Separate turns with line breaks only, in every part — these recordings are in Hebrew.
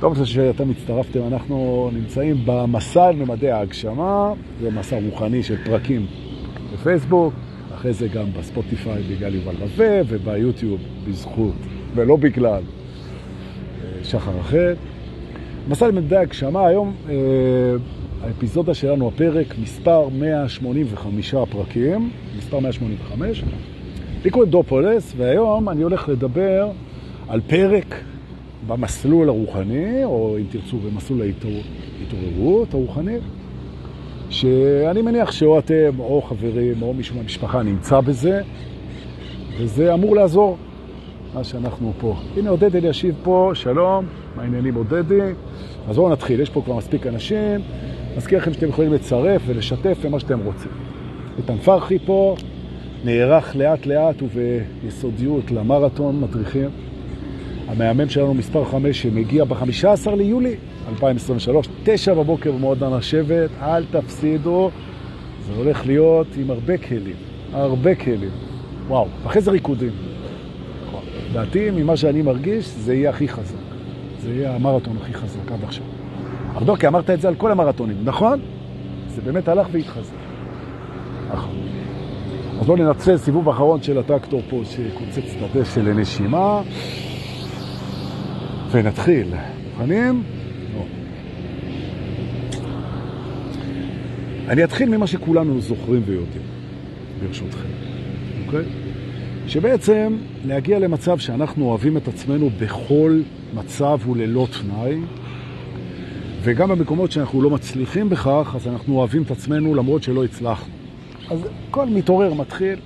טוב זה שאתם הצטרפתם, אנחנו נמצאים במסע על ממדי ההגשמה, זה מסע רוחני של פרקים בפייסבוק, אחרי זה גם בספוטיפיי בגלל יובל רווה וביוטיוב בזכות, ולא בגלל שחר אחר. מסע על ממדי ההגשמה, היום אה, האפיזודה שלנו, הפרק מספר 185 פרקים, מספר 185, לי קוראים דופולס, והיום אני הולך לדבר על פרק במסלול הרוחני, או אם תרצו במסלול ההתעוררות הרוחנית, שאני מניח שאו אתם, או חברים, או מישהו מהמשפחה נמצא בזה, וזה אמור לעזור מה שאנחנו פה. הנה עודד אלישיב פה, שלום, מה העניינים עודדי? אז בואו נתחיל, יש פה כבר מספיק אנשים, מזכיר לכם שאתם יכולים לצרף ולשתף למה שאתם רוצים. איתן פרחי פה, נערך לאט לאט וביסודיות למרתון מדריכים. המאמן שלנו מספר 5 שמגיע ב-15 ליולי 2023, תשע בבוקר במועדון השבט, אל תפסידו, זה הולך להיות עם הרבה כלים, הרבה כלים. וואו, אחרי זה ריקודים. דעתי, ממה שאני מרגיש, זה יהיה הכי חזק. זה יהיה המרתון הכי חזק עד עכשיו. ארדור, כי אמרת את זה על כל המרתונים, נכון? זה באמת הלך והתחזק. נכון. אז בואו ננצל סיבוב אחרון של הטקטור פה שקוצץ את הדשא לנשימה. ונתחיל. מוכנים? אני אתחיל ממה שכולנו זוכרים ויודעים, ברשותכם. אוקיי? שבעצם להגיע למצב שאנחנו אוהבים את עצמנו בכל מצב וללא תנאי, וגם במקומות שאנחנו לא מצליחים בכך, אז אנחנו אוהבים את עצמנו למרות שלא הצלחנו. אז כל מתעורר מתחיל,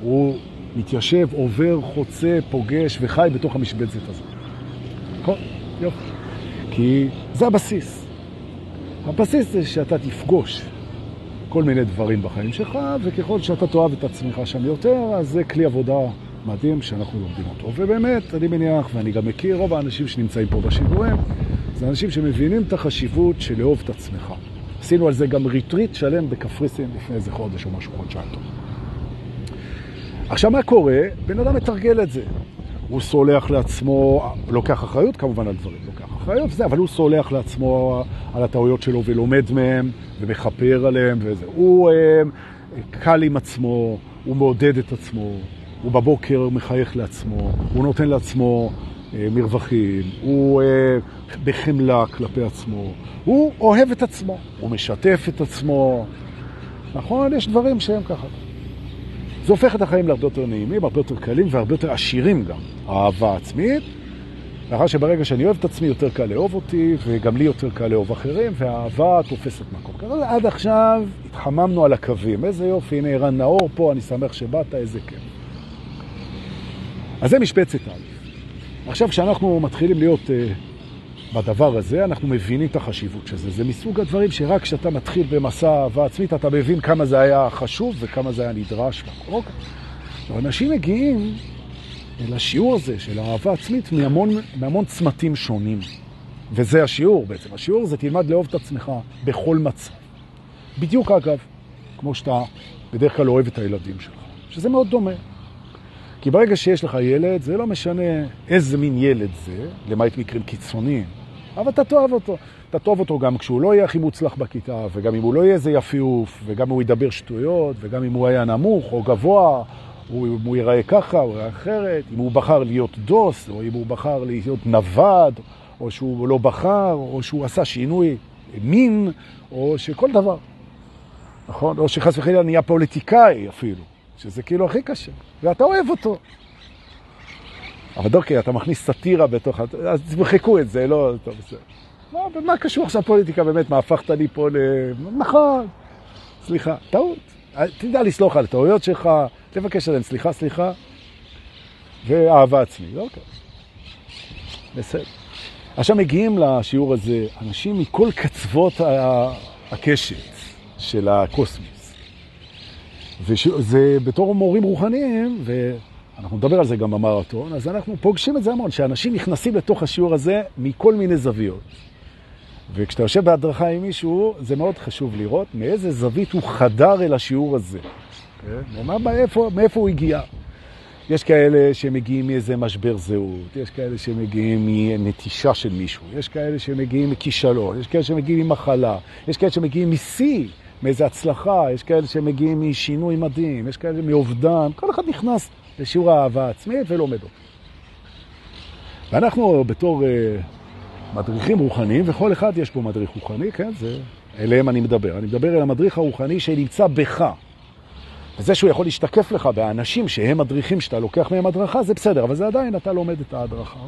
הוא מתיישב, עובר, חוצה, פוגש וחי בתוך המשבצת הזאת. יופי. כי זה הבסיס. הבסיס זה שאתה תפגוש כל מיני דברים בחיים שלך, וככל שאתה תאהב את עצמך שם יותר, אז זה כלי עבודה מדהים שאנחנו לומדים אותו. ובאמת, אני מניח, ואני גם מכיר רוב האנשים שנמצאים פה בשידורים, זה אנשים שמבינים את החשיבות של לאהוב את עצמך. עשינו על זה גם ריטריט שלם בקפריסין לפני איזה חודש או משהו חודשיים טוב. עכשיו, מה קורה? בן אדם מתרגל את זה. הוא סולח לעצמו, לוקח אחריות כמובן על דברים, לוקח אחריות וזה, אבל הוא סולח לעצמו על הטעויות שלו ולומד מהם ומכפר עליהם וזה. הוא אה, קל עם עצמו, הוא מעודד את עצמו, הוא בבוקר מחייך לעצמו, הוא נותן לעצמו אה, מרווחים, הוא אה, בחמלה כלפי עצמו, הוא אוהב את עצמו, הוא משתף את עצמו. נכון? יש דברים שהם ככה. זה הופך את החיים להרבה יותר נעימים, הרבה יותר קלים והרבה יותר עשירים גם. אהבה עצמית, לאחר שברגע שאני אוהב את עצמי יותר קל לאהוב אותי, וגם לי יותר קל לאהוב אחרים, והאהבה תופסת מקום. כזה עד עכשיו התחממנו על הקווים. איזה יופי, הנה ערן נאור פה, אני שמח שבאת, איזה כיף. אז זה משבצת א'. עכשיו כשאנחנו מתחילים להיות uh, בדבר הזה, אנחנו מבינים את החשיבות של זה. זה מסוג הדברים שרק כשאתה מתחיל במסע אהבה עצמית, אתה מבין כמה זה היה חשוב וכמה זה היה נדרש. אוקיי. אנשים מגיעים לשיעור הזה של האהבה עצמית מהמון, מהמון צמתים שונים. וזה השיעור בעצם. השיעור זה תלמד לאהוב את עצמך בכל מצב. בדיוק אגב, כמו שאתה בדרך כלל אוהב את הילדים שלך, שזה מאוד דומה. כי ברגע שיש לך ילד, זה לא משנה איזה מין ילד זה, למעט מקרים קיצוניים, אבל אתה תאהב אותו. אתה תאהב אותו גם כשהוא לא יהיה הכי מוצלח בכיתה, וגם אם הוא לא יהיה איזה יפיוף, וגם אם הוא ידבר שטויות, וגם אם הוא היה נמוך או גבוה, הוא, אם הוא ייראה ככה, ייראה אחרת, אם הוא בחר להיות דוס, או אם הוא בחר להיות נווד, או שהוא לא בחר, או שהוא עשה שינוי מין, או שכל דבר. נכון? או שחס וחלילה נהיה פוליטיקאי אפילו, שזה כאילו הכי קשה, ואתה אוהב אותו. אבל דוקי, אתה מכניס סאטירה בתוך... אז תמחקו את זה, לא... טוב, בסדר. מה, מה קשור עכשיו פוליטיקה באמת? מה הפכת לי פה ל... נכון, סליחה, טעות. תדע לסלוח על הטעויות שלך, תבקש עליהם סליחה, סליחה, ואהבה עצמית. אוקיי. בסדר. עכשיו מגיעים לשיעור הזה אנשים מכל קצוות הקשת של הקוסמוס. וזה בתור מורים רוחניים, ואנחנו נדבר על זה גם במרתון, אז אנחנו פוגשים את זה המון, שאנשים נכנסים לתוך השיעור הזה מכל מיני זוויות. וכשאתה יושב בהדרכה עם מישהו, זה מאוד חשוב לראות מאיזה זווית הוא חדר אל השיעור הזה. כן? ומה, מאיפה, מאיפה הוא הגיע. יש כאלה שמגיעים מאיזה משבר זהות, יש כאלה שמגיעים מנטישה של מישהו, יש כאלה שמגיעים מכישלון, יש כאלה שמגיעים ממחלה, יש כאלה שמגיעים משיא, מאיזה הצלחה, יש כאלה שמגיעים משינוי מדהים, יש כאלה מאובדן, כל אחד נכנס לשיעור האהבה העצמית ולומד אותו. ואנחנו בתור uh, מדריכים רוחניים, וכל אחד יש פה מדריך רוחני, כן, זה, אליהם אני מדבר. אני מדבר אל המדריך הרוחני שנמצא בך. וזה שהוא יכול להשתקף לך באנשים שהם מדריכים שאתה לוקח מהם הדרכה, זה בסדר, אבל זה עדיין אתה לומד את ההדרכה.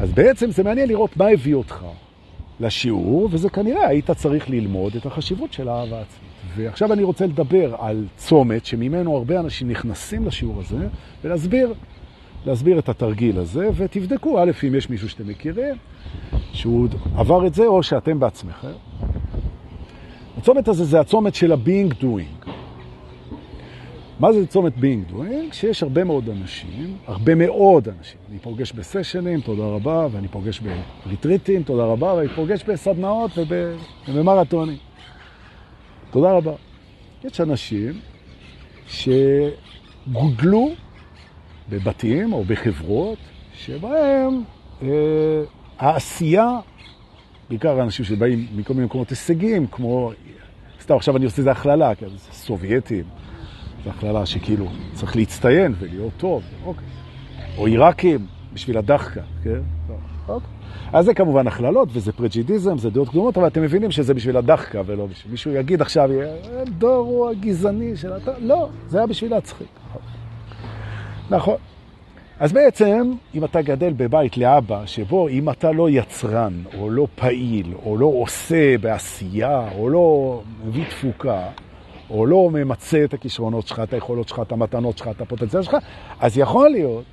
אז בעצם זה מעניין לראות מה הביא אותך לשיעור, וזה כנראה היית צריך ללמוד את החשיבות של האהבה עצמית. ועכשיו אני רוצה לדבר על צומת שממנו הרבה אנשים נכנסים לשיעור הזה, ולהסביר להסביר את התרגיל הזה, ותבדקו, א', אם יש מישהו שאתם מכירים, שהוא עבר את זה, או שאתם בעצמכם. הצומת הזה זה הצומת של ה-being doing. מה זה צומת being doing? שיש הרבה מאוד אנשים, הרבה מאוד אנשים. אני פוגש בסשנים, תודה רבה, ואני פוגש בריטריטים, תודה רבה, ואני פוגש בסדנאות ובמרתונים. תודה רבה. יש אנשים שגודלו בבתים או בחברות שבהם אה, העשייה, בעיקר אנשים שבאים מכל מיני מקומות הישגים, כמו, סתם עכשיו אני עושה איזה הכללה, כן, זה סובייטים, זו הכללה שכאילו צריך להצטיין ולהיות טוב, אוקיי. או עיראקים בשביל הדחקה, כן? אז זה כמובן הכללות, וזה פרג'ידיזם, זה דעות קדומות, אבל אתם מבינים שזה בשביל הדחקה, ולא בשביל... מישהו יגיד עכשיו, דור הוא הגזעני של... לא, זה היה בשביל להצחיק. נכון. אז בעצם, אם אתה גדל בבית לאבא, שבו אם אתה לא יצרן, או לא פעיל, או לא עושה בעשייה, או לא מביא תפוקה, או לא ממצה את הכישרונות שלך, את היכולות שלך, את המתנות שלך, את הפוטנציאל שלך, אז יכול להיות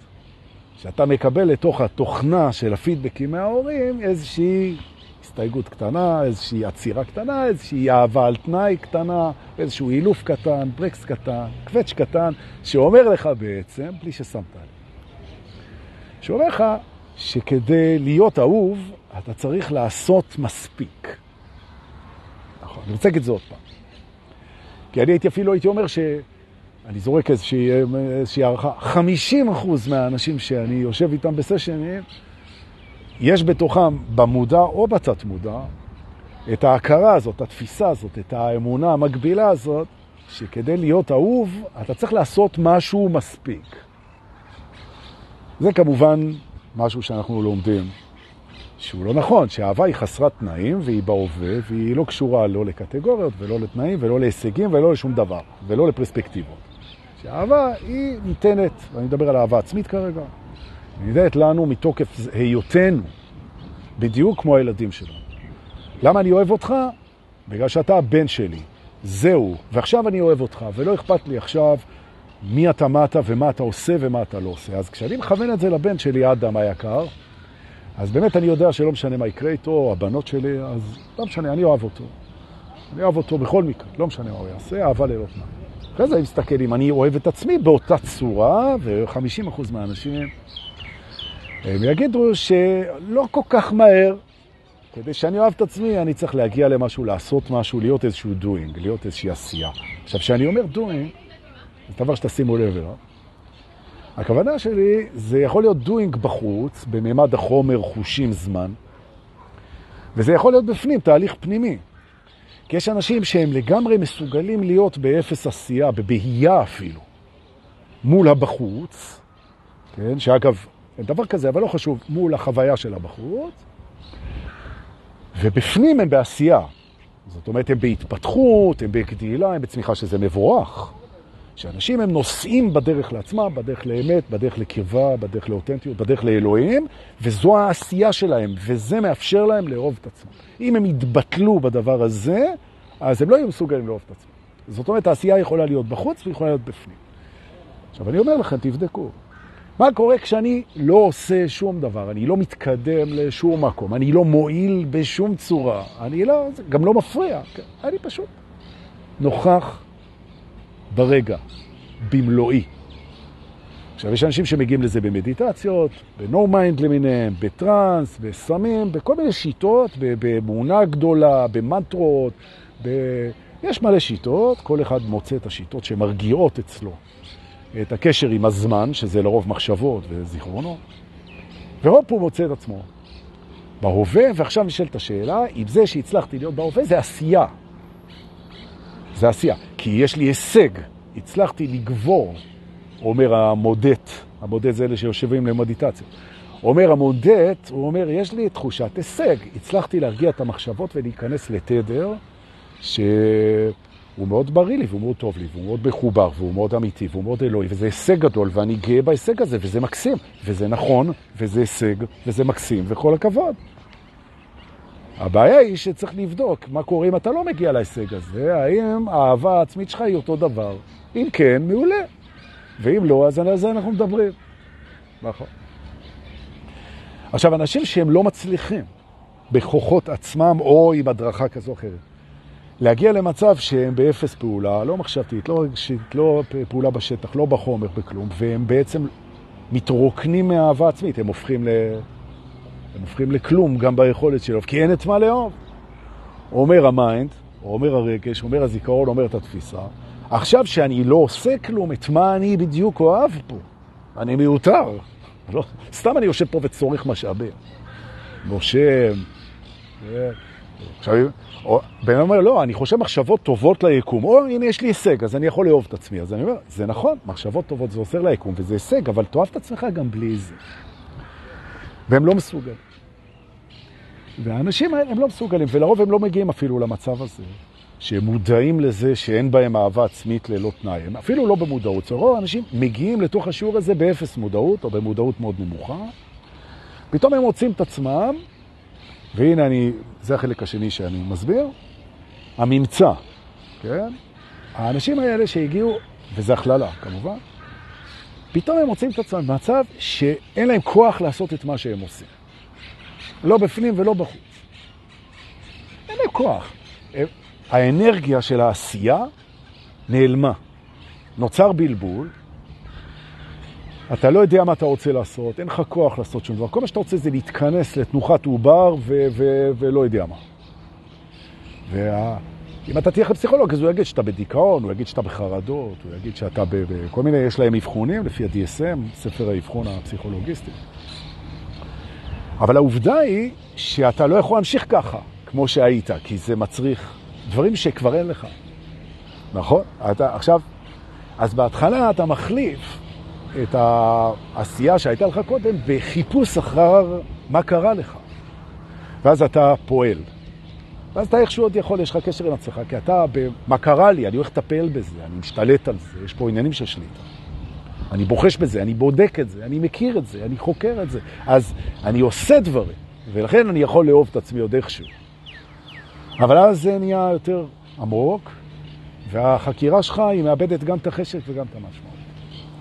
שאתה מקבל לתוך התוכנה של הפידבקים מההורים איזושהי הסתייגות קטנה, איזושהי עצירה קטנה, איזושהי אהבה על תנאי קטנה, איזשהו אילוף קטן, ברקס קטן, קווץ' קטן, שאומר לך בעצם, בלי ששמת עליו, שאומר לך שכדי להיות אהוב, אתה צריך לעשות מספיק. נכון, אני רוצה להגיד את זה עוד פעם. כי אני הייתי אפילו, הייתי אומר ש... אני זורק איזושהי, איזושהי הערכה, 50% מהאנשים שאני יושב איתם בסשנים, יש בתוכם, במודע או בתת מודע, את ההכרה הזאת, התפיסה הזאת, את האמונה המקבילה הזאת, שכדי להיות אהוב, אתה צריך לעשות משהו מספיק. זה כמובן משהו שאנחנו לומדים, שהוא לא נכון, שהאהבה היא חסרת תנאים והיא בהווה, והיא לא קשורה לא לקטגוריות ולא לתנאים ולא להישגים ולא לשום דבר, ולא לפרספקטיבות. שהאהבה היא ניתנת, ואני מדבר על אהבה עצמית כרגע, ניתנת לנו מתוקף היותנו, בדיוק כמו הילדים שלנו. למה אני אוהב אותך? בגלל שאתה הבן שלי. זהו, ועכשיו אני אוהב אותך, ולא אכפת לי עכשיו מי אתה, מה אתה ומה אתה עושה ומה אתה לא עושה. אז כשאני מכוון את זה לבן שלי, אדם היקר, אז באמת אני יודע שלא משנה מה יקרה איתו, הבנות שלי, אז לא משנה, אני אוהב אותו. אני אוהב אותו בכל מקרה, לא משנה מה הוא יעשה, אהבה ללא תנאי. אחרי זה אני מסתכל אם אני אוהב את עצמי באותה צורה, ו-50% מהאנשים הם יגידו שלא כל כך מהר, כדי שאני אוהב את עצמי, אני צריך להגיע למשהו, לעשות משהו, להיות איזשהו doing, להיות איזושהי עשייה. עכשיו, כשאני אומר doing, זה דבר שתשימו לב אליו. הכוונה שלי, זה יכול להיות doing בחוץ, בממד החומר, חושים, זמן, וזה יכול להיות בפנים, תהליך פנימי. כי יש אנשים שהם לגמרי מסוגלים להיות באפס עשייה, בבהייה אפילו, מול הבחוץ, כן? שאגב, אין דבר כזה, אבל לא חשוב, מול החוויה של הבחוץ, ובפנים הם בעשייה. זאת אומרת, הם בהתפתחות, הם בגדילה, הם בצמיחה שזה מבורך. שאנשים הם נוסעים בדרך לעצמם, בדרך לאמת, בדרך לקרבה, בדרך לאותנטיות, בדרך לאלוהים, וזו העשייה שלהם, וזה מאפשר להם לאהוב את עצמם. אם הם יתבטלו בדבר הזה, אז הם לא יהיו מסוגלים לאהוב את עצמם. זאת אומרת, העשייה יכולה להיות בחוץ ויכולה להיות בפנים. עכשיו, אני אומר לכם, תבדקו. מה קורה כשאני לא עושה שום דבר, אני לא מתקדם לשום מקום, אני לא מועיל בשום צורה, אני לא, גם לא מפריע, כן? אני פשוט נוכח ברגע, במלואי. עכשיו, יש אנשים שמגיעים לזה במדיטציות, ב no mind למיניהם, בטרנס, בסמים, בכל מיני שיטות, באמונה גדולה, במנטרות, ב... יש מלא שיטות, כל אחד מוצא את השיטות שמרגיעות אצלו את הקשר עם הזמן, שזה לרוב מחשבות וזיכרונות, ורוב הוא מוצא את עצמו בהווה, ועכשיו נשאלת השאלה, אם זה שהצלחתי להיות בהווה זה עשייה. זה עשייה. כי יש לי הישג, הצלחתי לגבור, אומר המודט, המודט זה אלה שיושבים למדיטציה. אומר המודט, הוא אומר, יש לי תחושת הישג, הצלחתי להרגיע את המחשבות ולהיכנס לתדר שהוא מאוד בריא לי והוא מאוד טוב לי והוא מאוד מחובר והוא מאוד אמיתי והוא מאוד אלוהי וזה הישג גדול ואני גאה בהישג הזה וזה מקסים וזה נכון וזה הישג וזה מקסים וכל הכבוד. הבעיה היא שצריך לבדוק מה קורה אם אתה לא מגיע להישג הזה, האם האהבה העצמית שלך היא אותו דבר. אם כן, מעולה. ואם לא, אז על זה אנחנו מדברים. נכון. עכשיו, אנשים שהם לא מצליחים בכוחות עצמם או עם הדרכה כזו או אחרת, להגיע למצב שהם באפס פעולה, לא מחשבתית, לא רגשית, לא פעולה בשטח, לא בחומר, בכלום, והם בעצם מתרוקנים מהאהבה עצמית, הם הופכים ל... הם הופכים לכלום גם ביכולת שלו, כי אין את מה לאהוב. אומר ה mind, אומר הרגש, אומר הזיכרון, אומר את התפיסה. עכשיו שאני לא עושה כלום, את מה אני בדיוק אוהב פה? אני מיותר. לא, סתם אני יושב פה וצורך משאבים. נושם. עכשיו, בן אדם אומר, לא, אני חושב מחשבות טובות ליקום. או, הנה, יש לי הישג, אז אני יכול לאהוב את עצמי. אז אני אומר, זה נכון, מחשבות טובות זה עוזר ליקום, וזה הישג, אבל תאהב את עצמך גם בלי זה. והם לא מסוגלים. והאנשים האלה הם לא מסוגלים, ולרוב הם לא מגיעים אפילו למצב הזה, שהם מודעים לזה שאין בהם אהבה עצמית ללא תנאי. הם אפילו לא במודעות. רוב האנשים מגיעים לתוך השיעור הזה באפס מודעות, או במודעות מאוד נמוכה. פתאום הם מוצאים את עצמם, והנה אני, זה החלק השני שאני מסביר, הממצא, כן? האנשים האלה שהגיעו, וזה הכללה כמובן, פתאום הם מוצאים את עצמם במצב שאין להם כוח לעשות את מה שהם עושים. לא בפנים ולא בחוץ. אין להם כוח. האנרגיה של העשייה נעלמה. נוצר בלבול, אתה לא יודע מה אתה רוצה לעשות, אין לך כוח לעשות שום דבר. כל מה שאתה רוצה זה להתכנס לתנוחת עובר ולא יודע מה. וה... אם אתה תלך לפסיכולוג, אז הוא יגיד שאתה בדיכאון, הוא יגיד שאתה בחרדות, הוא יגיד שאתה בכל מיני, יש להם אבחונים לפי ה-DSM, ספר האבחון הפסיכולוגיסטי. אבל העובדה היא שאתה לא יכול להמשיך ככה, כמו שהיית, כי זה מצריך דברים שכבר אין לך. נכון? אתה, עכשיו, אז בהתחלה אתה מחליף את העשייה שהייתה לך קודם בחיפוש אחר מה קרה לך. ואז אתה פועל. ואז אתה איכשהו עוד יכול, יש לך קשר עם עצמך, כי אתה, מה קרה לי? אני הולך לטפל בזה, אני משתלט על זה, יש פה עניינים של שליטה. אני בוחש בזה, אני בודק את זה, אני מכיר את זה, אני חוקר את זה. אז אני עושה דברים, ולכן אני יכול לאהוב את עצמי עוד איכשהו. אבל אז זה נהיה יותר עמוק, והחקירה שלך היא מאבדת גם את החשק וגם את המשמעות.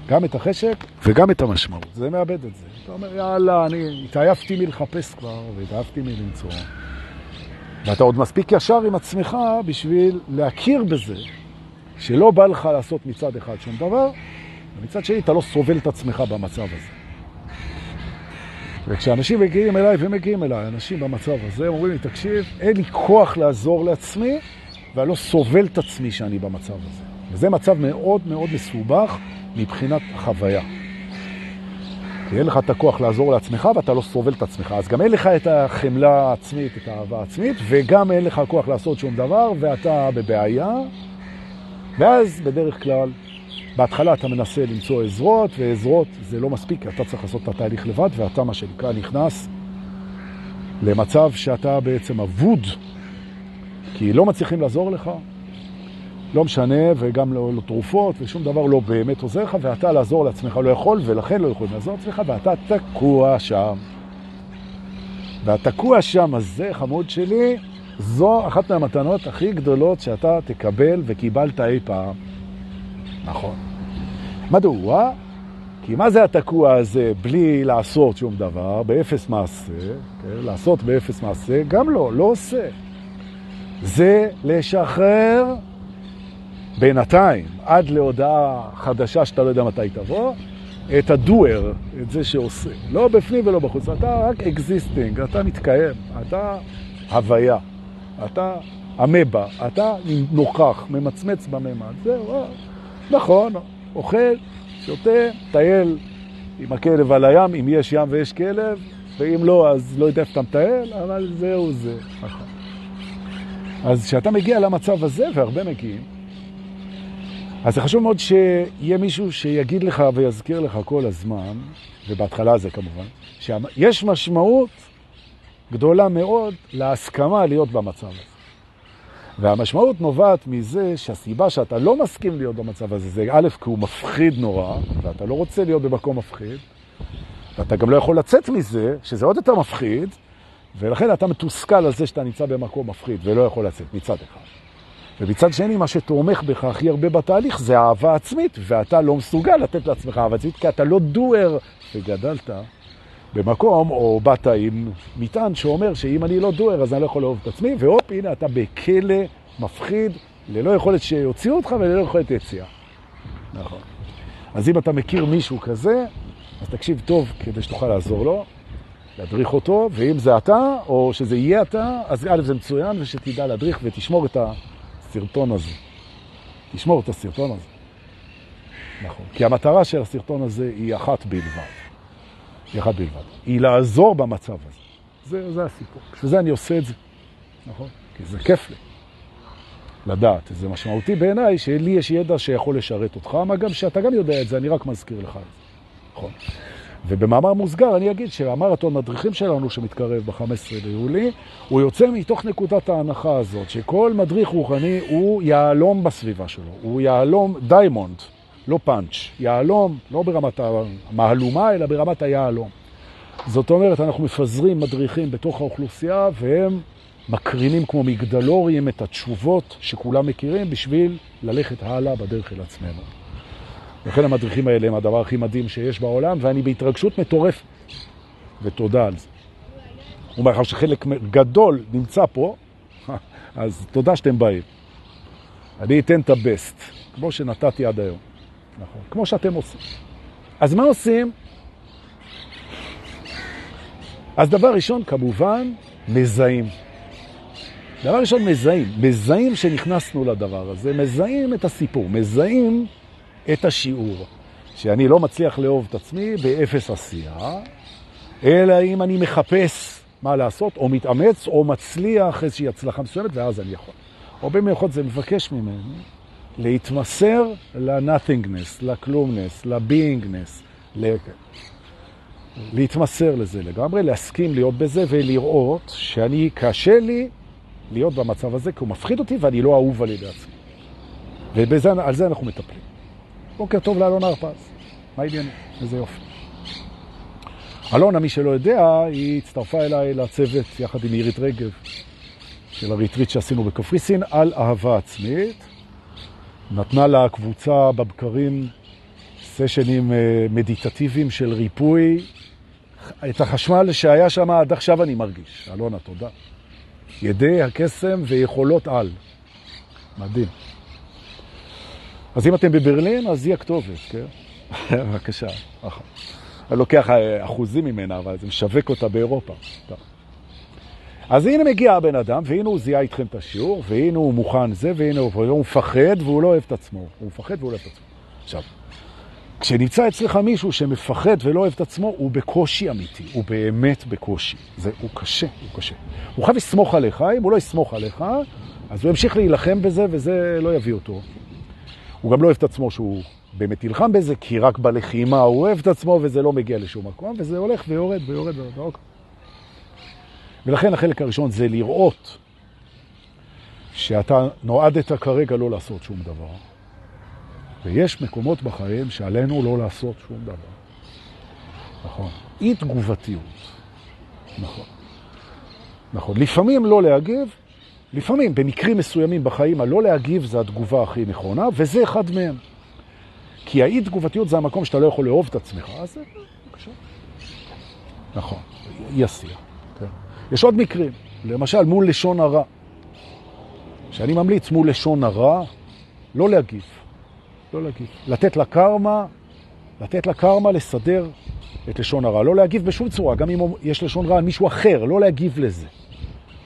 גם את החשק וגם את המשמעות. זה מאבד את זה. אתה אומר, יאללה, אני התעייפתי מלחפש כבר, והתעייפתי מלמצוא. ואתה עוד מספיק ישר עם עצמך בשביל להכיר בזה שלא בא לך לעשות מצד אחד שום דבר, ומצד שני אתה לא סובל את עצמך במצב הזה. וכשאנשים מגיעים אליי, ומגיעים אליי, אנשים במצב הזה, אומרים לי, תקשיב, אין לי כוח לעזור לעצמי, ואני לא סובל את עצמי שאני במצב הזה. וזה מצב מאוד מאוד מסובך מבחינת החוויה. כי אין לך את הכוח לעזור לעצמך ואתה לא סובל את עצמך. אז גם אין לך את החמלה העצמית, את האהבה העצמית, וגם אין לך כוח לעשות שום דבר, ואתה בבעיה. ואז בדרך כלל, בהתחלה אתה מנסה למצוא עזרות, ועזרות זה לא מספיק, אתה צריך לעשות את התהליך לבד, ואתה מה שנקרא נכנס למצב שאתה בעצם אבוד, כי לא מצליחים לעזור לך, לא משנה, וגם לא, לא תרופות, ושום דבר לא באמת עוזר לך, ואתה לעזור לעצמך לא יכול, ולכן לא יכולים לעזור לעצמך, ואתה תקוע שם. והתקוע שם הזה, חמוד שלי, זו אחת מהמתנות הכי גדולות שאתה תקבל וקיבלת אי פעם. נכון. מדוע? כי מה זה התקוע הזה בלי לעשות שום דבר, באפס מעשה, כן? לעשות באפס מעשה, גם לא, לא עושה. זה לשחרר בינתיים, עד להודעה חדשה שאתה לא יודע מתי תבוא, את ה doer, את זה שעושה. לא בפנים ולא בחוץ, אתה רק existing, אתה מתקיים, אתה הוויה, אתה המבה, אתה נוכח, ממצמץ בממד. זהו, אה, נכון, אוכל, שותה, טייל עם הכלב על הים, אם יש ים ויש כלב, ואם לא, אז לא יודע איפה אתה מטייל, אבל זהו זה. נכון. אז כשאתה מגיע למצב הזה, והרבה מגיעים, אז זה חשוב מאוד שיהיה מישהו שיגיד לך ויזכיר לך כל הזמן, ובהתחלה זה כמובן, שיש משמעות גדולה מאוד להסכמה להיות במצב הזה. והמשמעות נובעת מזה שהסיבה שאתה לא מסכים להיות במצב הזה, זה א', כי הוא מפחיד נורא, ואתה לא רוצה להיות במקום מפחיד, ואתה גם לא יכול לצאת מזה, שזה עוד יותר מפחיד, ולכן אתה מתוסכל על זה שאתה נמצא במקום מפחיד ולא יכול לצאת מצד אחד. ומצד שני, מה שתומך בך הכי הרבה בתהליך זה אהבה עצמית, ואתה לא מסוגל לתת לעצמך אהבה עצמית, כי אתה לא דואר, וגדלת במקום, או באת עם מטען שאומר שאם אני לא דואר, אז אני לא יכול לאהוב את עצמי, והופ, הנה אתה בכלא מפחיד, ללא יכולת שיוציאו אותך וללא יכולת יציאה. נכון. אז אם אתה מכיר מישהו כזה, אז תקשיב טוב כדי שתוכל לעזור לו, להדריך אותו, ואם זה אתה, או שזה יהיה אתה, אז א' זה מצוין, ושתדע להדריך ותשמור את הסרטון הזה. תשמור את הסרטון הזה. נכון. כי המטרה של הסרטון הזה היא אחת בלבד. היא אחת בלבד. היא לעזור במצב הזה. זה, זה הסיפור. בשביל זה אני עושה את זה. נכון? כי זה כיף לי. לדעת. זה משמעותי בעיניי שלי יש ידע שיכול לשרת אותך, מה גם שאתה גם יודע את זה, אני רק מזכיר לך את זה. נכון. ובמאמר מוסגר אני אגיד שהמרתון מדריכים שלנו שמתקרב ב-15 ביולי, הוא יוצא מתוך נקודת ההנחה הזאת, שכל מדריך רוחני הוא יהלום בסביבה שלו, הוא יהלום diamond, לא פאנץ', יעלום, לא ברמת המהלומה, אלא ברמת היעלום. זאת אומרת, אנחנו מפזרים מדריכים בתוך האוכלוסייה, והם מקרינים כמו מגדלוריים את התשובות שכולם מכירים בשביל ללכת הלאה בדרך אל עצמנו. לכן המדריכים האלה הם הדבר הכי מדהים שיש בעולם, ואני בהתרגשות מטורף, ותודה על זה. ומאחר שחלק גדול נמצא פה, אז תודה שאתם באים. אני אתן את הבסט, כמו שנתתי עד היום. נכון, כמו שאתם עושים. אז מה עושים? אז דבר ראשון, כמובן, מזהים. דבר ראשון, מזהים. מזהים שנכנסנו לדבר הזה, מזהים את הסיפור, מזהים את השיעור, שאני לא מצליח לאהוב את עצמי באפס עשייה, אלא אם אני מחפש מה לעשות, או מתאמץ, או מצליח איזושהי הצלחה מסוימת, ואז אני יכול. או במיוחד זה מבקש ממני להתמסר ל-nothingness, לכלומנס, ל-beingness, להתמסר לזה לגמרי, להסכים להיות בזה ולראות שאני, קשה לי להיות במצב הזה, כי הוא מפחיד אותי ואני לא אהוב על ידי עצמי. ועל זה אנחנו מטפלים. בוקר טוב לאלונה הרפז. מה העניינים? איזה יופי. אלונה, מי שלא יודע, היא הצטרפה אליי לצוות יחד עם עירית רגב של הריטריט שעשינו בקפריסין על אהבה עצמית. נתנה לה קבוצה בבקרים סשנים אה, מדיטטיביים של ריפוי. את החשמל שהיה שם עד עכשיו אני מרגיש. אלונה, תודה. ידי הקסם ויכולות על. מדהים. אז אם אתם בברלין, אז היא הכתובת, כן? בבקשה. נכון. אני לוקח אה, אחוזים ממנה, אבל זה משווק אותה באירופה. אז הנה מגיע הבן אדם, והנה הוא זיהה איתכם את השיעור, והנה הוא מוכן זה, והנה הוא, הוא מפחד והוא לא אוהב את עצמו. הוא מפחד והוא לא אוהב את עצמו. עכשיו, כשנמצא אצלך מישהו שמפחד ולא אוהב את עצמו, הוא בקושי אמיתי, הוא באמת בקושי. זה, הוא קשה, הוא קשה. הוא חייב לסמוך עליך, אם הוא לא יסמוך עליך, אז הוא ימשיך להילחם בזה, וזה לא יביא אותו. הוא גם לא אוהב את עצמו שהוא באמת ילחם בזה, כי רק בלחימה הוא אוהב את עצמו וזה לא מגיע לשום מקום, וזה הולך ויורד ויורד ויורד. אוקיי. ולכן החלק הראשון זה לראות שאתה נועדת כרגע לא לעשות שום דבר. ויש מקומות בחיים שעלינו לא לעשות שום דבר. נכון. אי תגובתיות. נכון. נכון. לפעמים לא להגיב, לפעמים, במקרים מסוימים בחיים, הלא להגיב זה התגובה הכי נכונה, וזה אחד מהם. כי האי תגובתיות זה המקום שאתה לא יכול לאהוב את עצמך, אז זה. נכון, אי עשייה. כן. יש עוד מקרים, למשל מול לשון הרע. שאני ממליץ מול לשון הרע, לא להגיב. לא להגיב. לתת לקרמה, לתת לקרמה לסדר את לשון הרע. לא להגיב בשום צורה, גם אם יש לשון רע על מישהו אחר, לא להגיב לזה.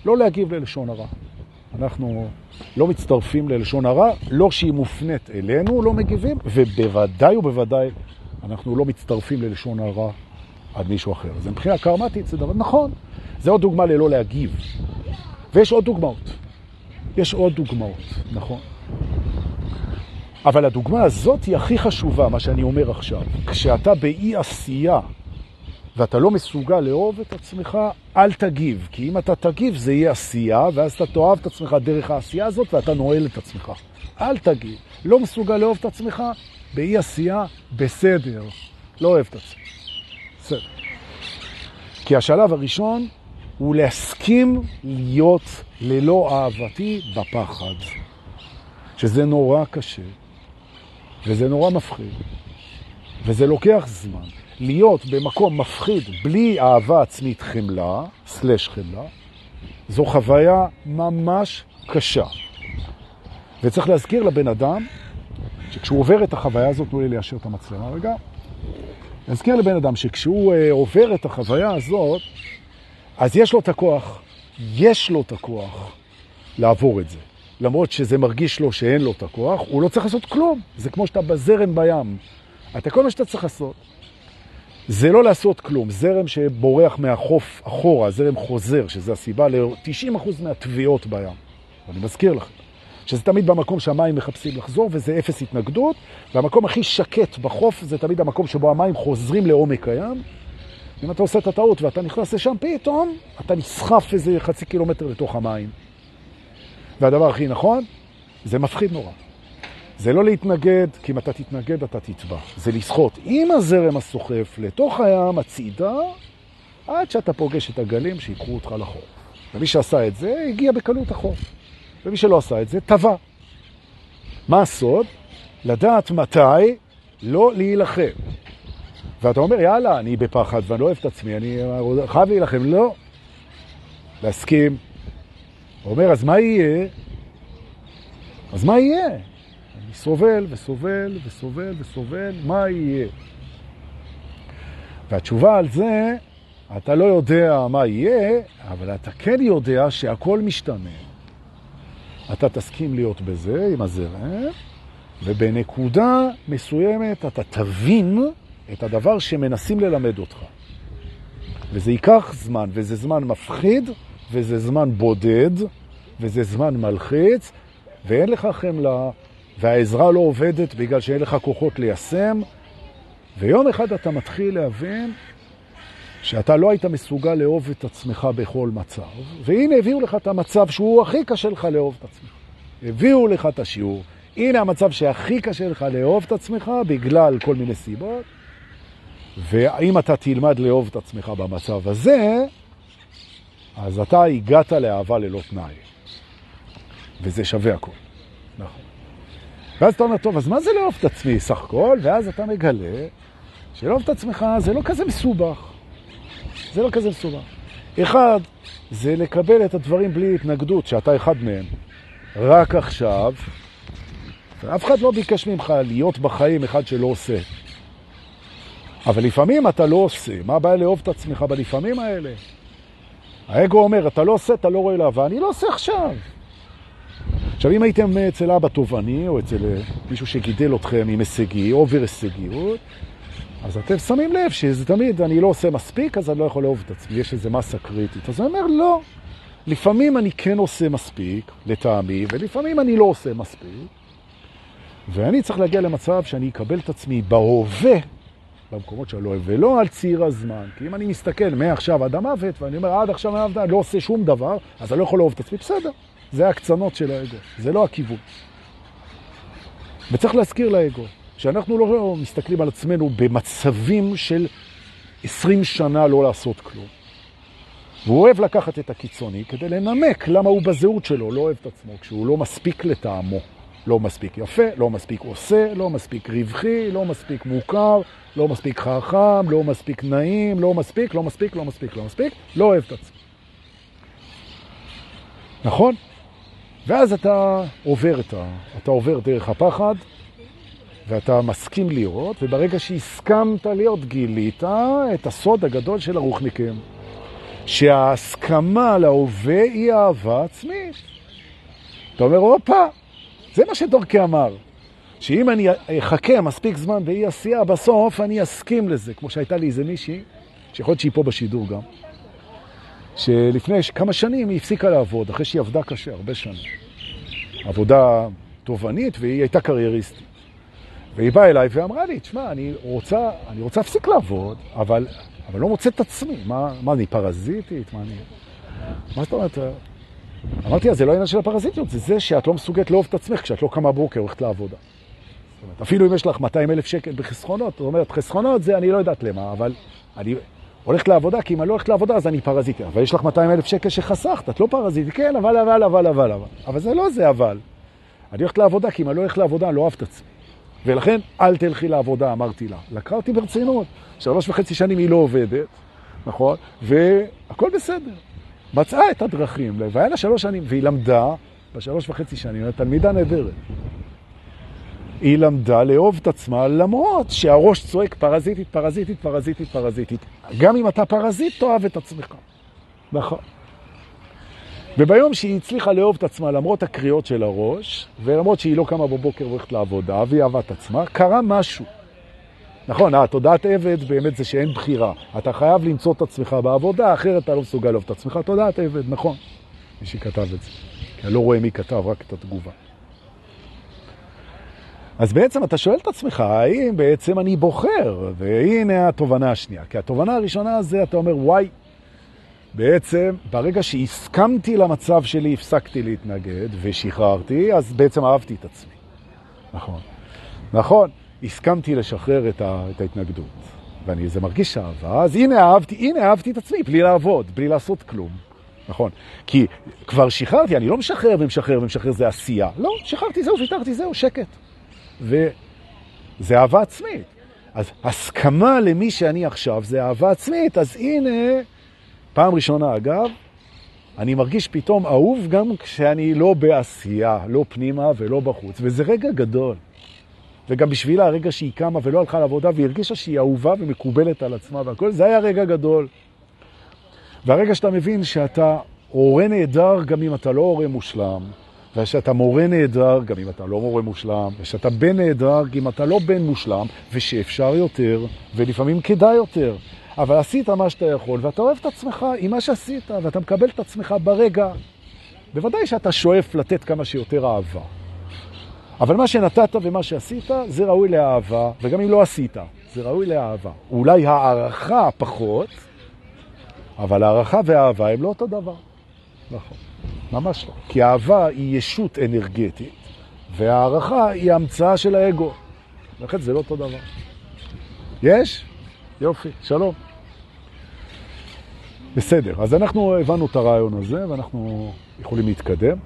לא להגיב ללשון הרע. אנחנו לא מצטרפים ללשון הרע, לא שהיא מופנית אלינו, לא מגיבים, ובוודאי ובוודאי אנחנו לא מצטרפים ללשון הרע עד מישהו אחר. אז מבחינה קרמטית זה דבר נכון. זה עוד דוגמה ללא להגיב. ויש עוד דוגמאות. יש עוד דוגמאות, נכון. אבל הדוגמה הזאת היא הכי חשובה, מה שאני אומר עכשיו. כשאתה באי עשייה ואתה לא מסוגל לאהוב את עצמך, אל תגיב. כי אם אתה תגיב זה יהיה עשייה, ואז אתה תאהב את עצמך דרך העשייה הזאת ואתה נועל את עצמך. אל תגיב. לא מסוגל לאהוב את עצמך, באי עשייה, בסדר. לא אוהב את עצמך. בסדר. כי השלב הראשון הוא להסכים להיות ללא אהבתי בפחד. שזה נורא קשה, וזה נורא מפחיד, וזה לוקח זמן. להיות במקום מפחיד בלי אהבה עצמית חמלה, סלש חמלה, זו חוויה ממש קשה. וצריך להזכיר לבן אדם שכשהוא עובר את החוויה הזאת, תנו לי ליישר את המצלמה רגע, להזכיר לבן אדם שכשהוא uh, עובר את החוויה הזאת, אז יש לו את הכוח, יש לו את הכוח לעבור את זה. למרות שזה מרגיש לו שאין לו את הכוח, הוא לא צריך לעשות כלום. זה כמו שאתה בזרם בים. אתה כל מה שאתה צריך לעשות, זה לא לעשות כלום. זרם שבורח מהחוף אחורה, זרם חוזר, שזה הסיבה ל-90% מהטביעות בים. ואני מזכיר לכם, שזה תמיד במקום שהמים מחפשים לחזור, וזה אפס התנגדות, והמקום הכי שקט בחוף זה תמיד המקום שבו המים חוזרים לעומק הים. אם אתה עושה את הטעות ואתה נכנס לשם, פתאום אתה נסחף איזה חצי קילומטר לתוך המים. והדבר הכי נכון, זה מפחיד נורא. זה לא להתנגד, כי אם אתה תתנגד אתה תטבע. זה לשחות עם הזרם הסוחף לתוך הים, הצידה, עד שאתה פוגש את הגלים שיקחו אותך לחוף. ומי שעשה את זה, הגיע בקלות החוף. ומי שלא עשה את זה, טבע. מה הסוד? לדעת מתי לא להילחם. ואתה אומר, יאללה, אני בפחד ואני לא אוהב את עצמי, אני חייב להילחם. לא. להסכים. הוא אומר, אז מה יהיה? אז מה יהיה? אני סובל וסובל וסובל וסובל, מה יהיה? והתשובה על זה, אתה לא יודע מה יהיה, אבל אתה כן יודע שהכל משתנה. אתה תסכים להיות בזה עם הזרם, ובנקודה מסוימת אתה תבין את הדבר שמנסים ללמד אותך. וזה ייקח זמן, וזה זמן מפחיד, וזה זמן בודד, וזה זמן מלחיץ, ואין לך חמלה, והעזרה לא עובדת בגלל שאין לך כוחות ליישם, ויום אחד אתה מתחיל להבין שאתה לא היית מסוגל לאהוב את עצמך בכל מצב, והנה הביאו לך את המצב שהוא הכי קשה לך לאהוב את עצמך. הביאו לך את השיעור. הנה המצב שהכי קשה לך לאהוב את עצמך בגלל כל מיני סיבות, ואם אתה תלמד לאהוב את עצמך במצב הזה, אז אתה הגעת לאהבה ללא תנאי. וזה שווה הכל. נכון. ואז אתה אומר, טוב, אז מה זה לאהוב את עצמי סך הכל? ואז אתה מגלה שלאהוב את עצמך זה לא כזה מסובך. זה לא כזה מסובך. אחד, זה לקבל את הדברים בלי התנגדות, שאתה אחד מהם. רק עכשיו, אף אחד לא ביקש ממך להיות בחיים אחד שלא עושה. אבל לפעמים אתה לא עושה. מה הבעיה לאהוב את עצמך בלפעמים האלה? האגו אומר, אתה לא עושה, אתה לא רואה לאהבה, אני לא עושה עכשיו. עכשיו, אם הייתם אצל אבא תובעני, או אצל אה, מישהו שגידל אתכם עם הישגי, אובר הישגיות, אז אתם שמים לב שזה תמיד, אני לא עושה מספיק, אז אני לא יכול לאהוב את עצמי, יש איזו מסה קריטית. אז אני אומר, לא. לפעמים אני כן עושה מספיק, לטעמי, ולפעמים אני לא עושה מספיק. ואני צריך להגיע למצב שאני אקבל את עצמי בהווה, במקומות שאני לא אוהב, ולא על ציר הזמן. כי אם אני מסתכל מעכשיו עד המוות, ואני אומר, עד עכשיו אני לא עושה שום דבר, אז אני לא יכול לאהוב את עצמי, בסדר. זה הקצנות של האגו, זה לא הכיוון. וצריך להזכיר לאגו, שאנחנו לא מסתכלים על עצמנו במצבים של 20 שנה לא לעשות כלום. והוא אוהב לקחת את הקיצוני כדי לנמק למה הוא בזהות שלו לא אוהב את עצמו, כשהוא לא מספיק לטעמו. לא מספיק יפה, לא מספיק עושה, לא מספיק רווחי, לא מספיק מוכר, לא מספיק חכם, לא מספיק נעים, לא מספיק, לא מספיק, לא מספיק, לא מספיק, לא אוהב את עצמו. נכון? ואז אתה עובר, את ה... אתה עובר דרך הפחד, ואתה מסכים לראות, וברגע שהסכמת להיות, גילית את הסוד הגדול של הרוחניקים. שההסכמה להווה היא אהבה עצמית. אתה אומר, הופה, זה מה שדורקי אמר. שאם אני אחכה מספיק זמן באי עשייה, בסוף אני אסכים לזה. כמו שהייתה לי איזה מישהי, שיכול להיות שהיא פה בשידור גם, שלפני כמה שנים היא הפסיקה לעבוד, אחרי שהיא עבדה קשה, הרבה שנים. עבודה תובענית, והיא הייתה קרייריסטית. והיא באה אליי ואמרה לי, תשמע, אני רוצה, אני רוצה להפסיק לעבוד, אבל, אבל לא מוצא את עצמי. מה, מה, אני פרזיטית? מה אני... מה זאת אומרת? אמרתי, זה לא העניין של הפרזיטיות, זה זה שאת לא מסוגלת לאהוב את עצמך כשאת לא קמה בוקר הולכת לעבודה. אומרת, אפילו אם יש לך 200 אלף שקל בחסכונות, זאת אומרת, חסכונות זה אני לא יודעת למה, אבל אני הולכת לעבודה, כי אם אני לא הולכת לעבודה אז אני פרזיטית. אבל יש לך 200 אלף שקל שחסכת, את לא פרזיטית, כן, אבל, אבל, אבל, אבל, אבל. אבל זה לא זה אבל. אני הולכת לעבודה, כי אם אני לא הולכת לעבודה, אני לא אוהב את עצמי. ולכן, אל תלכי לעבודה, אמרתי לה. לקחה אותי ברצינות. שלוש וחצי שנים היא לא עובדת, נכון? והכל בסדר. מצאה את הדרכים, והיה לה שלוש שנים, והיא למדה בשלוש וחצי שנים, תלמידה נהדרת. היא למדה לאהוב את עצמה למרות שהראש צועק פרזיטית, פרזיטית, פרזיטית, פרזיטית. גם אם אתה פרזיט, תאהב את עצמך. נכון. וביום שהיא הצליחה לאהוב את עצמה למרות הקריאות של הראש, ולמרות שהיא לא קמה בבוקר והולכת לעבודה, והיא אהבה את עצמה, קרה משהו. נכון, התודעת עבד באמת זה שאין בחירה. אתה חייב למצוא את עצמך בעבודה, אחרת אתה לא מסוגל לאהוב את עצמך. תודעת עבד, נכון. מי שכתב את זה. כי אני לא רואה מי כתב, רק את התגובה. אז בעצם אתה שואל את עצמך, האם בעצם אני בוחר? והנה התובנה השנייה. כי התובנה הראשונה זה, אתה אומר, וואי, בעצם ברגע שהסכמתי למצב שלי, הפסקתי להתנגד ושחררתי, אז בעצם אהבתי את עצמי. נכון. נכון, הסכמתי לשחרר את, ה, את ההתנגדות. ואני, זה מרגיש אהבה, אז הנה אהבתי, הנה אהבתי את עצמי, בלי לעבוד, בלי לעשות כלום. נכון. כי כבר שחררתי, אני לא משחרר ומשחרר ומשחרר, זה עשייה. לא, שחררתי, זהו, ויתרתי, זהו, שקט. וזה אהבה עצמית. אז הסכמה למי שאני עכשיו זה אהבה עצמית, אז הנה, פעם ראשונה אגב, אני מרגיש פתאום אהוב גם כשאני לא בעשייה, לא פנימה ולא בחוץ, וזה רגע גדול. וגם בשבילה הרגע שהיא קמה ולא הלכה לעבודה והרגישה שהיא אהובה ומקובלת על עצמה והכל, זה היה רגע גדול. והרגע שאתה מבין שאתה הורה נהדר גם אם אתה לא הורה מושלם, ושאתה מורה נהדר, גם אם אתה לא מורה מושלם, ושאתה בן נהדר, גם אם אתה לא בן מושלם, ושאפשר יותר, ולפעמים כדאי יותר. אבל עשית מה שאתה יכול, ואתה אוהב את עצמך עם מה שעשית, ואתה מקבל את עצמך ברגע. בוודאי שאתה שואף לתת כמה שיותר אהבה. אבל מה שנתת ומה שעשית, זה ראוי לאהבה, וגם אם לא עשית, זה ראוי לאהבה. אולי הערכה פחות, אבל הערכה ואהבה הם לא אותו דבר. נכון. ממש לא. כי האהבה היא ישות אנרגטית, והערכה היא המצאה של האגו. לכן זה לא אותו דבר. יש? יופי, שלום. בסדר, אז אנחנו הבנו את הרעיון הזה, ואנחנו יכולים להתקדם.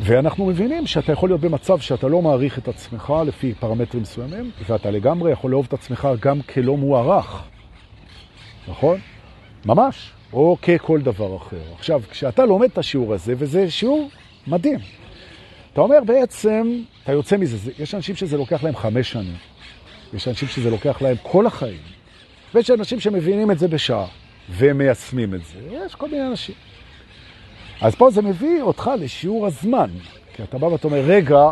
ואנחנו מבינים שאתה יכול להיות במצב שאתה לא מעריך את עצמך לפי פרמטרים מסוימים, ואתה לגמרי יכול לאהוב את עצמך גם כלא מוערך. נכון? ממש. או ככל דבר אחר. עכשיו, כשאתה לומד את השיעור הזה, וזה שיעור מדהים, אתה אומר בעצם, אתה יוצא מזה, זה, יש אנשים שזה לוקח להם חמש שנים, יש אנשים שזה לוקח להם כל החיים, ויש אנשים שמבינים את זה בשעה, ומיישמים את זה, יש כל מיני אנשים. אז פה זה מביא אותך לשיעור הזמן, כי אתה בא ואתה אומר, רגע,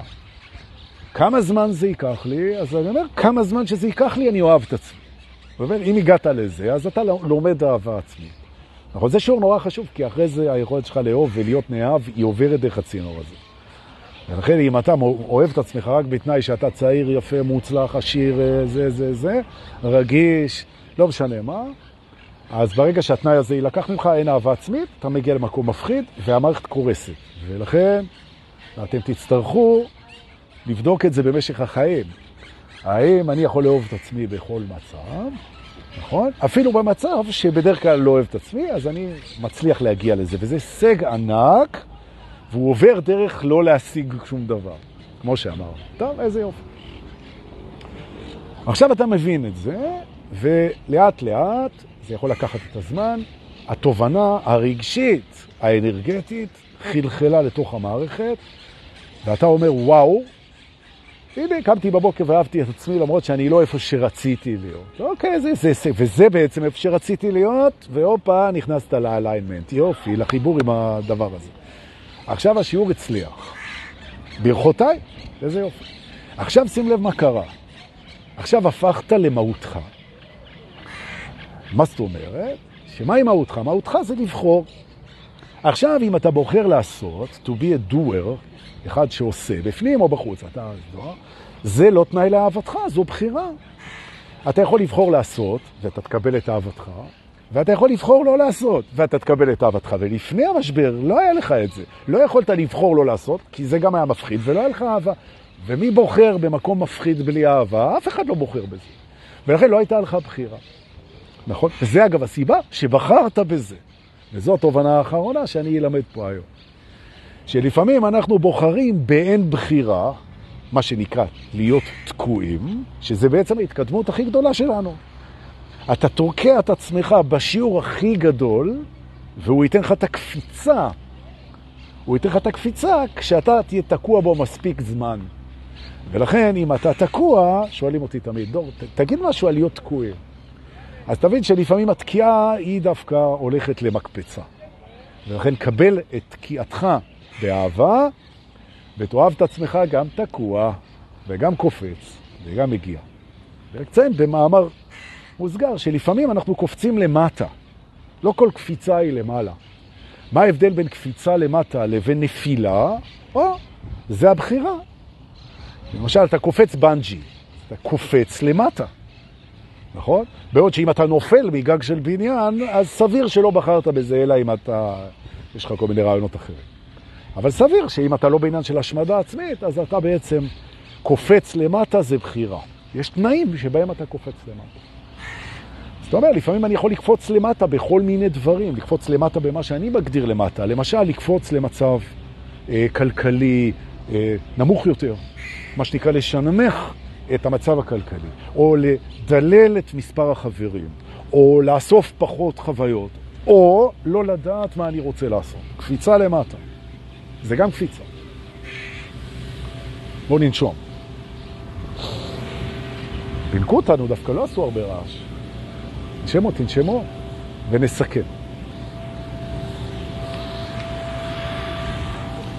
כמה זמן זה ייקח לי? אז אני אומר, כמה זמן שזה ייקח לי, אני אוהב את עצמי. אם הגעת לזה, אז אתה לומד אהבה עצמית. נכון? זה שיעור נורא חשוב, כי אחרי זה היכולת שלך לאהוב ולהיות נאהב, היא עוברת דרך הצינור הזה. ולכן אם אתה אוהב את עצמך רק בתנאי שאתה צעיר, יפה, מוצלח, עשיר, אה, זה, זה, זה, רגיש, לא משנה מה, אז ברגע שהתנאי הזה יילקח ממך, אין אהבה עצמית, אתה מגיע למקום מפחיד והמערכת קורסת. ולכן אתם תצטרכו לבדוק את זה במשך החיים. האם אני יכול לאהוב את עצמי בכל מצב? נכון? אפילו במצב שבדרך כלל לא אוהב את עצמי, אז אני מצליח להגיע לזה, וזה הישג ענק, והוא עובר דרך לא להשיג שום דבר, כמו שאמרנו. טוב, איזה יופי. עכשיו אתה מבין את זה, ולאט לאט, זה יכול לקחת את הזמן, התובנה הרגשית, האנרגטית, חלחלה לתוך המערכת, ואתה אומר, וואו, הנה, קמתי בבוקר ואהבתי את עצמי למרות שאני לא איפה שרציתי להיות. אוקיי, זה, זה, זה, וזה בעצם איפה שרציתי להיות, והופה, נכנסת לאליינמנט. יופי, לחיבור עם הדבר הזה. עכשיו השיעור הצליח. ברכותיי, איזה יופי. עכשיו שים לב מה קרה. עכשיו הפכת למהותך. מה זאת אומרת? שמהי מהותך? מהותך זה לבחור. עכשיו, אם אתה בוחר לעשות, to be a doer, אחד שעושה, בפנים או בחוץ, אתה, לא, זה לא תנאי לאהבתך, זו בחירה. אתה יכול לבחור לעשות, ואתה תקבל את אהבתך, ואתה יכול לבחור לא לעשות, ואתה תקבל את אהבתך. ולפני המשבר לא היה לך את זה. לא יכולת לבחור לא לעשות, כי זה גם היה מפחיד, ולא היה לך אהבה. ומי בוחר במקום מפחיד בלי אהבה? אף אחד לא בוחר בזה. ולכן לא הייתה לך בחירה. נכון? וזה אגב הסיבה שבחרת בזה. וזו התובנה האחרונה שאני אלמד פה היום. שלפעמים אנחנו בוחרים באין בחירה, מה שנקרא להיות תקועים, שזה בעצם ההתקדמות הכי גדולה שלנו. אתה תורקע את עצמך בשיעור הכי גדול, והוא ייתן לך את הקפיצה. הוא ייתן לך את הקפיצה כשאתה תהיה תקוע בו מספיק זמן. ולכן, אם אתה תקוע, שואלים אותי תמיד, דור, תגיד משהו על להיות תקועים. אז תבין שלפעמים התקיעה היא דווקא הולכת למקפצה. ולכן קבל את תקיעתך באהבה, ותאהב את עצמך גם תקוע, וגם קופץ, וגם מגיע. ורציין במאמר מוסגר שלפעמים אנחנו קופצים למטה. לא כל קפיצה היא למעלה. מה ההבדל בין קפיצה למטה לבין נפילה? או, זה הבחירה. למשל, אתה קופץ בנג'י, אתה קופץ למטה. נכון? בעוד שאם אתה נופל מגג של בניין, אז סביר שלא בחרת בזה, אלא אם אתה, יש לך כל מיני רעיונות אחרים. אבל סביר שאם אתה לא בעניין של השמדה עצמית, אז אתה בעצם קופץ למטה, זה בחירה. יש תנאים שבהם אתה קופץ למטה. זאת אומרת, לפעמים אני יכול לקפוץ למטה בכל מיני דברים, לקפוץ למטה במה שאני מגדיר למטה. למשל, לקפוץ למצב אה, כלכלי אה, נמוך יותר, מה שנקרא לשנמך את המצב הכלכלי, או לדלל את מספר החברים, או לאסוף פחות חוויות, או לא לדעת מה אני רוצה לעשות. קפיצה למטה. זה גם קפיצה. בואו ננשום. פינקו אותנו, דווקא לא עשו הרבה רעש. תנשמו, תנשמו, ונסכם.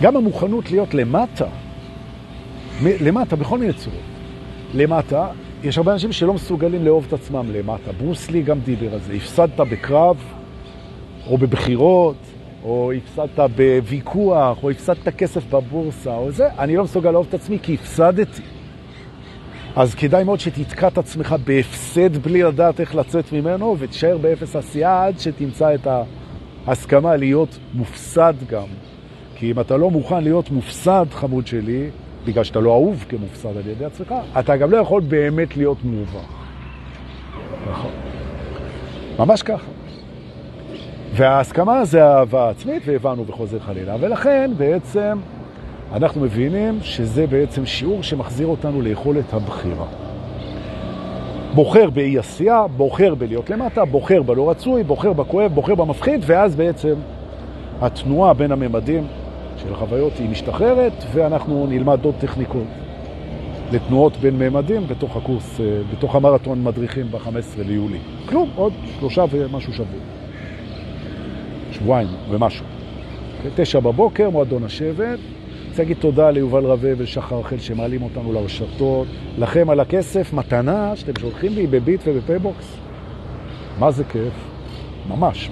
גם המוכנות להיות למטה, למטה בכל מיני צורות. למטה, יש הרבה אנשים שלא מסוגלים לאהוב את עצמם למטה. ברוסלי גם דיבר על זה. הפסדת בקרב, או בבחירות, או הפסדת בוויכוח, או הפסדת כסף בבורסה, או זה, אני לא מסוגל לאהוב את עצמי כי הפסדתי. אז כדאי מאוד שתתקע את עצמך בהפסד בלי לדעת איך לצאת ממנו, ותשאר באפס עשייה עד שתמצא את ההסכמה להיות מופסד גם. כי אם אתה לא מוכן להיות מופסד, חמוד שלי, בגלל שאתה לא אהוב כמופסד על ידי עצמך, אתה גם לא יכול באמת להיות מובך. נכון. ממש ככה. וההסכמה זה אהבה עצמית, והבנו וחוזר חלילה. ולכן בעצם אנחנו מבינים שזה בעצם שיעור שמחזיר אותנו ליכולת הבחירה. בוחר באי עשייה, בוחר בלהיות למטה, בוחר בלא רצוי, בוחר בכואב, בוחר במפחיד, ואז בעצם התנועה בין הממדים של החוויות היא משתחררת, ואנחנו נלמד עוד טכניקות לתנועות בין ממדים בתוך הקורס, אה, בתוך המרתון מדריכים ב-15 ליולי. כלום, עוד שלושה ומשהו שבוע. שבועיים ומשהו. תשע בבוקר, מועדון השבט. רוצה להגיד תודה ליובל רווה ולשחר רחל שמעלים אותנו לרשתות. לכם על הכסף, מתנה שאתם שולחים לי בביט ובפייבוקס. מה זה כיף? ממש.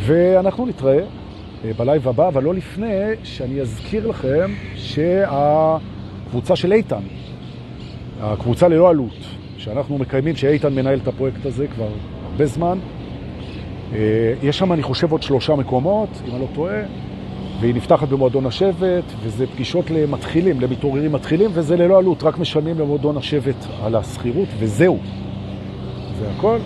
ואנחנו נתראה אה, בלייב הבא, אבל לא לפני שאני אזכיר לכם שהקבוצה של איתן, הקבוצה ללא עלות, שאנחנו מקיימים, שאיתן מנהל את הפרויקט הזה כבר הרבה זמן, יש שם, אני חושב, עוד שלושה מקומות, אם אני לא טועה, והיא נפתחת במועדון השבט, וזה פגישות למתחילים, למתעוררים מתחילים, וזה ללא עלות, רק משלמים למועדון השבט על הסחירות, וזהו. זה הכל.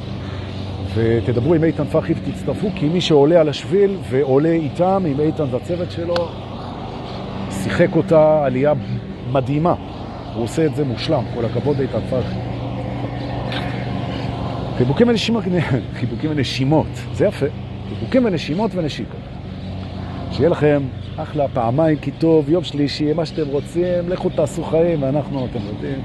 ותדברו עם איתן פחי ותצטרפו, כי מי שעולה על השביל ועולה איתם, עם איתן והצוות שלו, שיחק אותה עלייה מדהימה. הוא עושה את זה מושלם, כל הכבוד איתן פחי. חיבוקים ונשימות, חיבוקים ונשימות, זה יפה. חיבוקים ונשימות ונשיקות. שיהיה לכם אחלה פעמיים כי טוב, יום שלישי, מה שאתם רוצים, לכו תעשו חיים, ואנחנו, אתם יודעים.